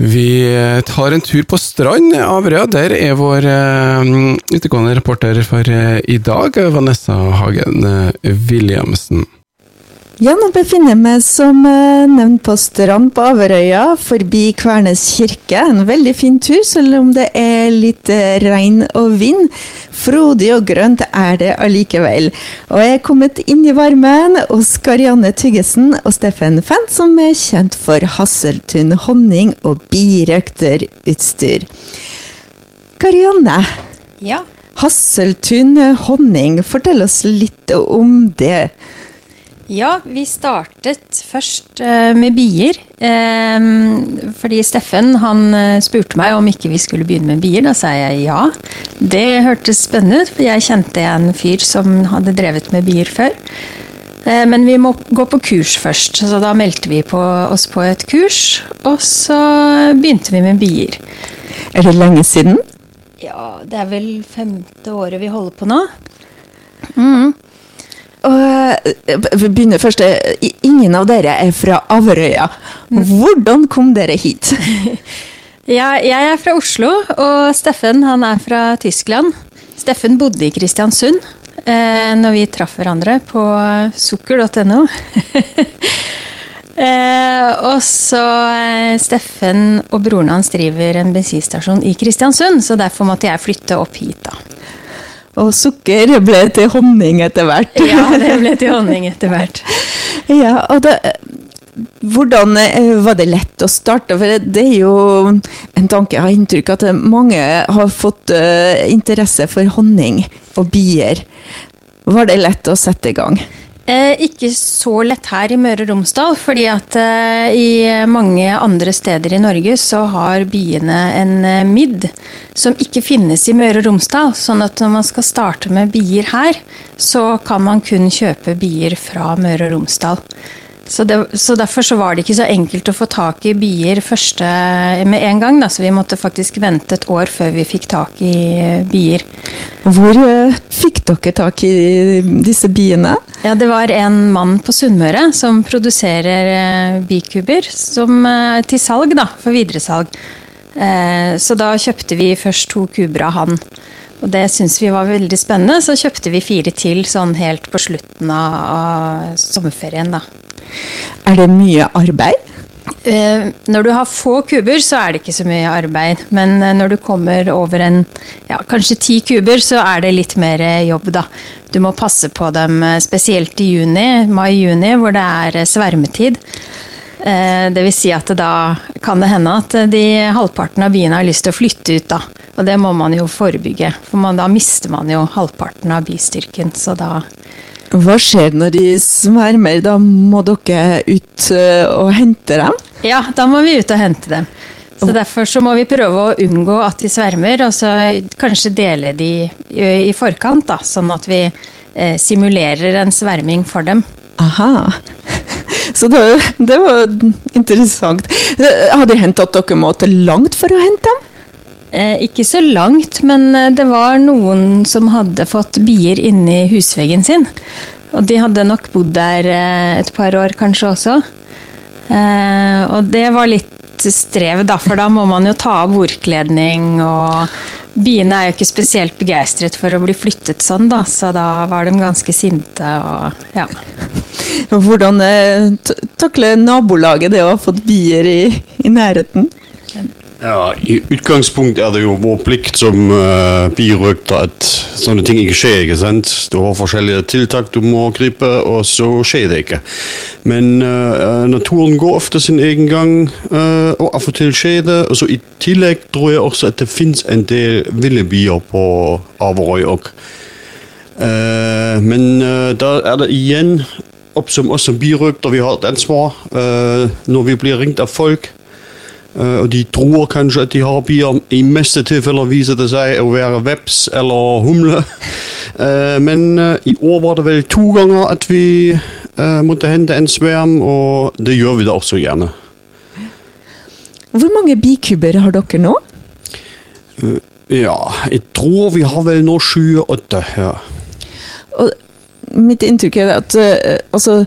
Vi tar en tur på strand, Averøya. Der er vår uh, utegående reporter for i dag, Vanessa Hagen Williamsen. Ja, nå befinner jeg meg som nevnt på strand på Averøya, forbi Kvernes kirke. En veldig fin tur, selv om det er litt regn og vind. Frodig og grønt er det allikevel. Og jeg er kommet inn i varmen hos Karianne Tyggesen og Steffen Fent, som er kjent for Hasseltun honning og birøkterutstyr. Karianne. Ja. Hasseltun honning, fortell oss litt om det. Ja, vi startet først uh, med bier. Um, fordi Steffen han uh, spurte meg om ikke vi skulle begynne med bier. Da sa jeg ja. Det hørtes spennende ut, for jeg kjente en fyr som hadde drevet med bier før. Men vi må gå på kurs først, så da meldte vi på oss på et kurs. Og så begynte vi med bier. Er det lenge siden? Ja, det er vel femte året vi holder på nå. Mm. Og vi begynner først. Ingen av dere er fra Averøya. Hvordan kom dere hit? ja, jeg er fra Oslo, og Steffen han er fra Tyskland. Steffen bodde i Kristiansund eh, når vi traff hverandre på sukker.no. eh, og så eh, Steffen og broren hans driver en bensinstasjon i Kristiansund, så derfor måtte jeg flytte opp hit, da. Og sukker ble til honning etter hvert. Ja, det ble til honning etter hvert. ja, og da, hvordan eh, var det lett å starte? For det er jo en tanke jeg har inntrykk at mange har fått uh, interesse for honning og bier. Var det lett å sette i gang? Eh, ikke så lett her i Møre og Romsdal, fordi at eh, i mange andre steder i Norge så har biene en eh, midd som ikke finnes i Møre og Romsdal. Sånn at når man skal starte med bier her, så kan man kun kjøpe bier fra Møre og Romsdal. Så, det, så, Derfor så var det ikke så enkelt å få tak i bier første, med en gang. Da, så vi måtte faktisk vente et år før vi fikk tak i bier. Hvor uh, fikk dere tak i disse biene? Ja, Det var en mann på Sunnmøre som produserer uh, bikuber som, uh, til salg, da, for videresalg. så da kjøpte vi først to kuber av han. Og det syntes vi var veldig spennende, så kjøpte vi fire til sånn helt på slutten av, av sommerferien, da. Er det mye arbeid? Eh, når du har få kuber, så er det ikke så mye arbeid. Men eh, når du kommer over en ja, kanskje ti kuber, så er det litt mer eh, jobb, da. Du må passe på dem spesielt i juni, mai-juni, hvor det er svermetid. Det vil si at da kan det hende at de halvparten av biene har lyst til å flytte ut, da. Og det må man jo forebygge, for man, da mister man jo halvparten av bistyrken. Så da hva skjer når de svermer? Da må dere ut eh, og hente dem? Ja, da må vi ut og hente dem. Så Derfor så må vi prøve å unngå at de svermer, og så kanskje dele de i forkant. da, Sånn at vi eh, simulerer en sverming for dem. Aha. Så det, det var interessant. Har det hendt at dere måtte langt for å hente dem? Eh, ikke så langt, men eh, det var noen som hadde fått bier inni husveggen sin. Og de hadde nok bodd der eh, et par år kanskje også. Eh, og det var litt strev, da, for da må man jo ta av bordkledning og Biene er jo ikke spesielt begeistret for å bli flyttet sånn, da, så da var de ganske sinte og ja. Hvordan eh, takler nabolaget det å ha fått bier i, i nærheten? Ja, I utgangspunktet er det jo vår plikt som uh, birøkter at sånne ting ikke skjer. ikke sant? Du har forskjellige tiltak du må gripe, og så skjer det ikke. Men uh, naturen går ofte sin egen gang, uh, og av og til skjer det. Og så I tillegg tror jeg også at det fins en del ville bier på Averøy òg. men da er det igjen opp som oss som birøkter, vi har et ansvar når vi blir ringt av folk Uh, de tror kanskje at de har bier. I meste tilfeller viser det seg å være veps eller humle. Uh, men uh, i år var det vel to ganger at vi måtte hente en sverm, og det gjør vi da også gjerne. Hvor mange bikuber har dere nå? ja, jeg tror vi har vel nå 28. Ja. Og mitt inntrykk er at altså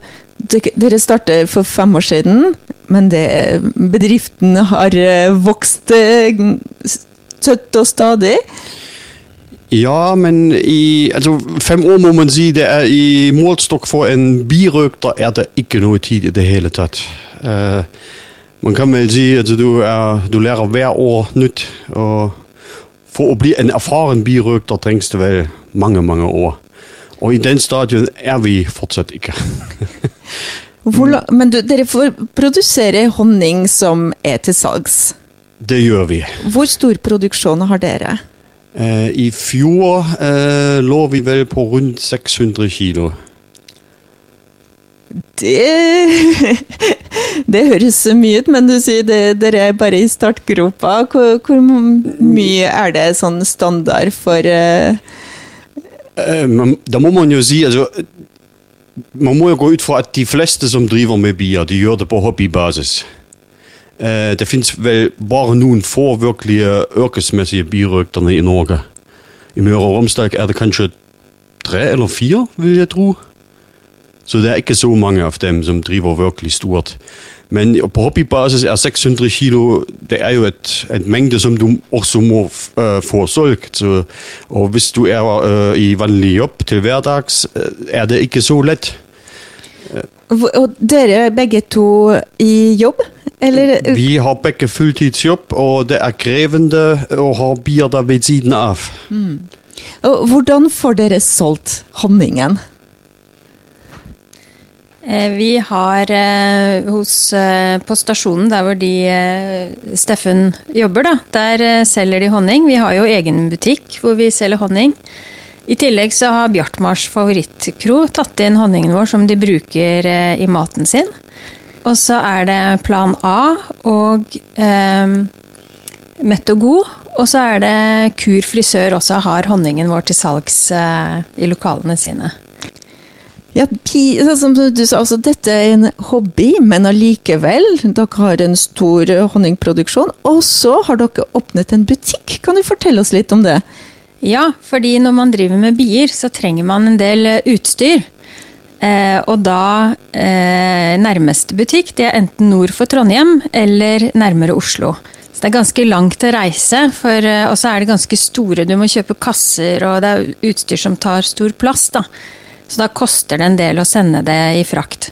dere- startet for fem år siden, men det, bedriften har eh, vokst tøtt støtt og stadig. Ja, men i altså, fem år må man si det er i målstokk for en birøkter er det ikke noe tid i det hele tatt. Uh, man kan vel si at du, er, du lærer hver år nytt. Og for å bli en erfaren birøkter trengs det vel mange, mange år. Og i den stadion er vi fortsatt ikke. Hvor, men du, dere får produsere honning som er til salgs. Det gjør vi. Hvor stor produksjon har dere? Eh, I fjor eh, lå vi vel på rundt 600 kilo. Det, det høres mye ut, men du sier det, dere er bare i startgropa. Hvor, hvor mye er det sånn standard for Eh, man, da må man jo si altså, Man jo gå ut fra at de fleste som driver med bier, gjør det på hobbybasis. Det fins vel bare noen få virkelige yrkesmessige birøkterne i Norge. I Møre og Romsdal er det kanskje tre eller fire, vil jeg tro. Så det er ikke så mange av dem som driver virkelig stort. Men på hobbybasis er 600 kilo det er jo et, et mengde som du også må uh, få solgt. Så, og hvis du er uh, i vanlig jobb til hverdags, øh, er det ikke så lett. Og dere er begge to i jobb? Eller Vi har begge fulltidsjobb, og det er krevende å ha bier der ved siden av. og hvordan får dere solgt honningen? Eh, Vi har eh, hos, eh, på stasjonen der hvor de Steffen jobber, da, der selger de honning. Vi har jo egen butikk hvor vi selger honning. I tillegg så har Bjartmars favorittkro tatt inn honningen vår som de bruker i maten sin. Og så er det Plan A og eh, God. Og så er det Kur frisør også har honningen vår til salgs eh, i lokalene sine. Ja, sånn som du sa, altså, dette er en hobby, men allikevel. Dere har en stor eh, honningproduksjon, og så har dere åpnet en butikk. Kan du fortelle oss litt om det? Ja, fordi når man driver med bier, så trenger man en del eh, utstyr. Eh, og da eh, nærmeste butikk, det er enten nord for Trondheim eller nærmere Oslo. Så det er ganske langt å reise, for, eh, og så er det ganske store. Du må kjøpe kasser, og det er utstyr som tar stor plass. da. Så da koster det en del å sende det i frakt.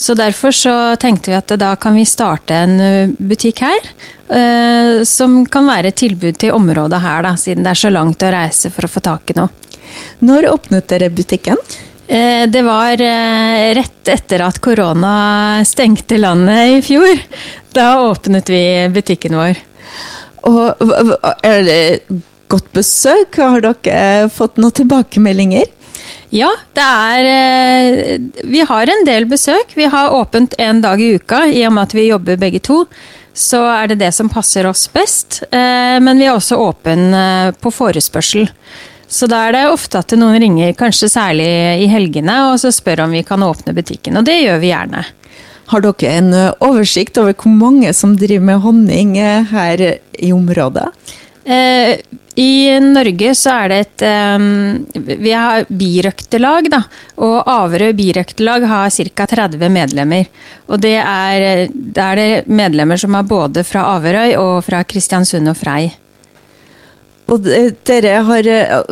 Så derfor så tenkte vi at da kan vi starte en butikk her. eh, som kan være et tilbud til området her, da, siden det er så langt å reise for å få tak i noe. Når åpnet dere butikken? Eh, Det var eh, rett etter at korona stengte landet i fjor. Da åpnet vi butikken vår. Og er det godt besøk? Har dere fått noen tilbakemeldinger? Ja, det er eh, Vi har en del besøk. Vi har åpent en dag i uka, i og med at vi jobber begge to. Så er det det som passer oss best. Eh, Men vi er også åpen eh, på forespørsel. Så da er det ofte at noen ringer, kanskje særlig i helgene, og så spør om vi kan åpne butikken. Og det gjør vi gjerne. Har dere en oversikt over hvor mange som driver med honning her i området? Eh, I Norge så er det et eh, Vi har birøkterlag, da. Og Averøy birøkterlag har ca. 30 medlemmer. Og det er, det er det medlemmer som er både fra Averøy og fra Kristiansund og Frei. Og dere har,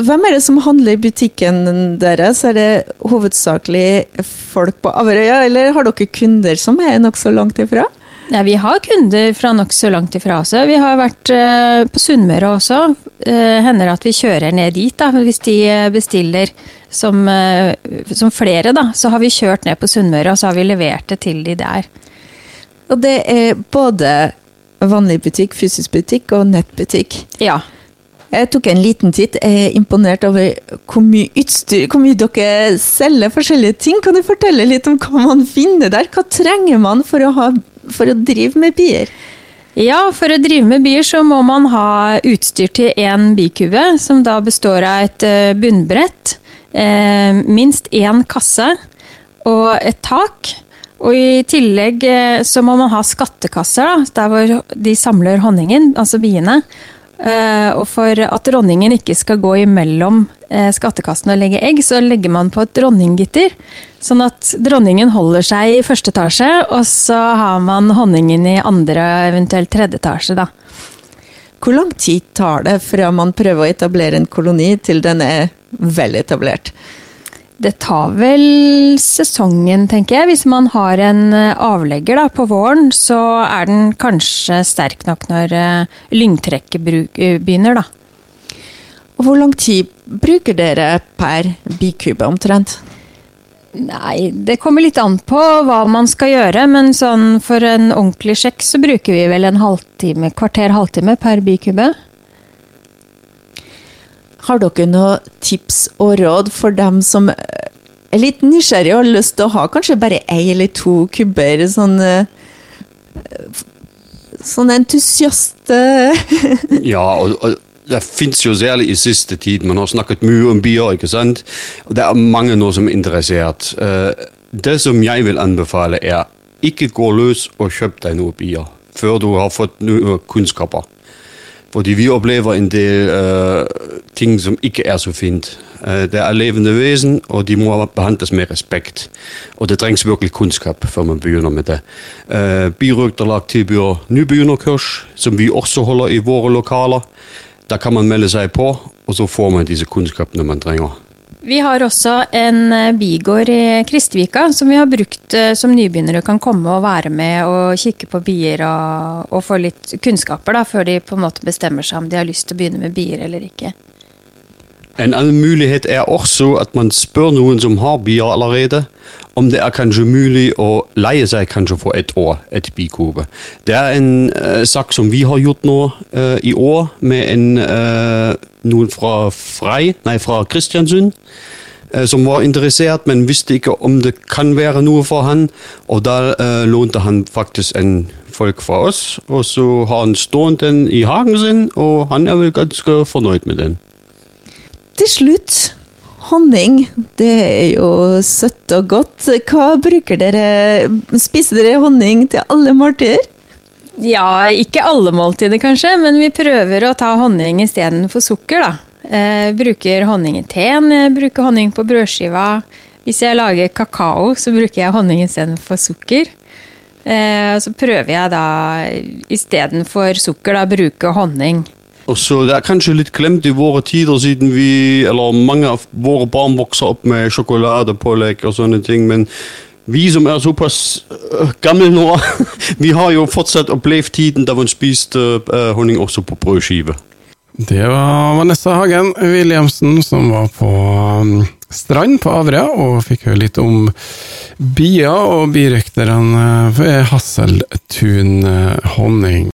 hvem er det som handler i butikken deres? Er det hovedsakelig folk på Averøya, eller har dere kunder som er nokså langt ifra? Ja, vi har kunder fra nokså langt ifra også. Vi har vært eh, på Sunnmøre også. Eh, hender at vi kjører ned dit da, hvis de eh, bestiller som, eh, som flere. da, Så har vi kjørt ned på Sunnmøre og så har vi levert det til de der. Og det er både vanlig butikk, fysisk butikk og nettbutikk. Ja, Jeg tok en liten titt. Jeg er imponert over hvor mye utstyr, hvor mye dere selger forskjellige ting. Kan du fortelle litt om hva man finner der? Hva trenger man for å, ha, for å drive med bier? Ja, for å drive med bier så må man ha utstyr til én bikube, som da består av et eh, bunnbrett, eh, minst én kasse og et tak. Og i tillegg eh, så må man ha skattekasser, da, der hvor de samler honningen, altså biene. Eh, og for at dronningen ikke skal gå imellom eh, skattekassen og legge egg, så legger man på et dronninggitter. Sånn at dronningen holder seg i første etasje, og så har man honningen i andre, eventuelt tredje etasje, da. Hvor lang tid tar det fra man prøver å etablere en koloni til den er veletablert? etablert? Det tar vel sesongen, tenker jeg. Hvis man har en eh, avlegger da, på våren, så er den kanskje sterk nok når uh, lyngtrekket begynner, da. Og hvor lang tid bruker dere per bikube omtrent? Nei, det kommer litt an på hva man skal gjøre, men sånn for en ordentlig sjekk så bruker vi vel en halvtime, kvarter halvtime per bikube. Har dere noen tips og råd for dem som er litt nysgjerrige og har lyst til å ha kanskje bare én eller to kubber? Sånn, sånn entusiast Ja, og, og det fins jo særlig i siste tid. Man har snakket mye om bier, ikke sant? Og det er mange nå som er interessert. Det som jeg vil anbefale, er ikke gå løs og kjøp deg noen bier før du har fått noen kunnskaper. Fordi vi opplever en del uh, ting som ikke er så fint. Uh, det er levende vesen, og de må behandles med respekt. Og det trengs virkelig kunnskap før man begynner med det. Uh, Birøkterlag tilbyr nybegynnerkurs, som vi også holder i våre lokaler. Da kan man melde seg på, og så får man disse kunnskapene man trenger. Vi har også en bigård i Kristvika som vi har brukt som nybegynnere kan komme og være med og kikke på bier og, og få litt kunnskaper da, før de på en måte bestemmer seg om de har lyst til å begynne med bier eller ikke. En annen mulighet er også at man spør noen som har bier allerede, om det er kanskje mulig å leie seg kanskje for et år et bikube. Det er en uh, sak som vi har gjort nå uh, i år, med en, uh, noen fra Frei, nei, fra Kristiansund. Som var interessert, men visste ikke om det kan være noe for han. Og da lånte han faktisk en folk fra oss, og så har han stående den i hagen sin, og han er vel ganske fornøyd med den. Til slutt, honning. Det er jo søtt og godt. Hva bruker dere Spiser dere honning til alle måltider? Ja, ikke alle måltider kanskje, men vi prøver å ta honning istedenfor sukker, da. Eh, bruker honning i teen, bruker honning på brødskiva. Hvis jeg lager kakao, så bruker jeg honning istedenfor sukker. Eh, så prøver jeg da istedenfor sukker, da bruke honning. Og så Det er kanskje litt glemt i våre tider, siden vi, eller mange av våre barn vokser opp med sjokoladepålegg og sånne ting. Men vi som er såpass uh, gamle nå, vi har jo fortsatt opplevd tiden da man spiste uh, honning også på brødskive. Det var Vanessa Hagen Williamsen som var på um, strand på Averøya og fikk høre litt om bier og birøkterne ved Hasseltun honning.